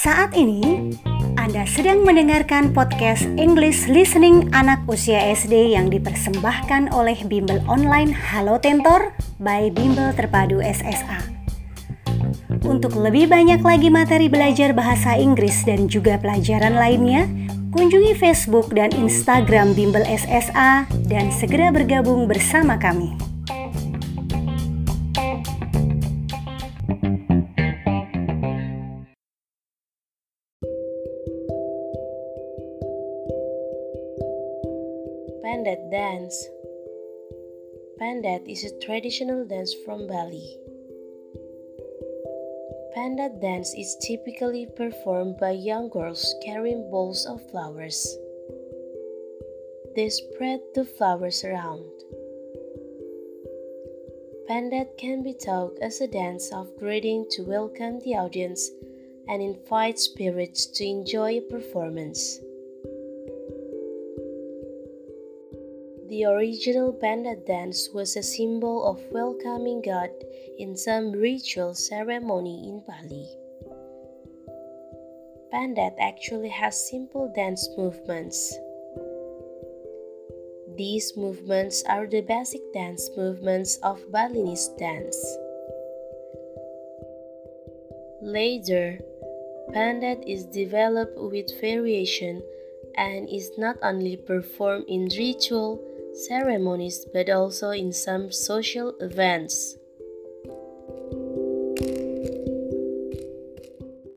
Saat ini, Anda sedang mendengarkan podcast English Listening anak usia SD yang dipersembahkan oleh Bimbel Online Halo Tentor by Bimbel Terpadu SSA. Untuk lebih banyak lagi materi belajar bahasa Inggris dan juga pelajaran lainnya, kunjungi Facebook dan Instagram Bimbel SSA dan segera bergabung bersama kami. Pendet dance. Pendet is a traditional dance from Bali. Pendet dance is typically performed by young girls carrying bowls of flowers. They spread the flowers around. Pendet can be taught as a dance of greeting to welcome the audience and invite spirits to enjoy a performance. The original Pendet dance was a symbol of welcoming God in some ritual ceremony in Bali. Pendet actually has simple dance movements. These movements are the basic dance movements of Balinese dance. Later, Pendet is developed with variation and is not only performed in ritual ceremonies but also in some social events.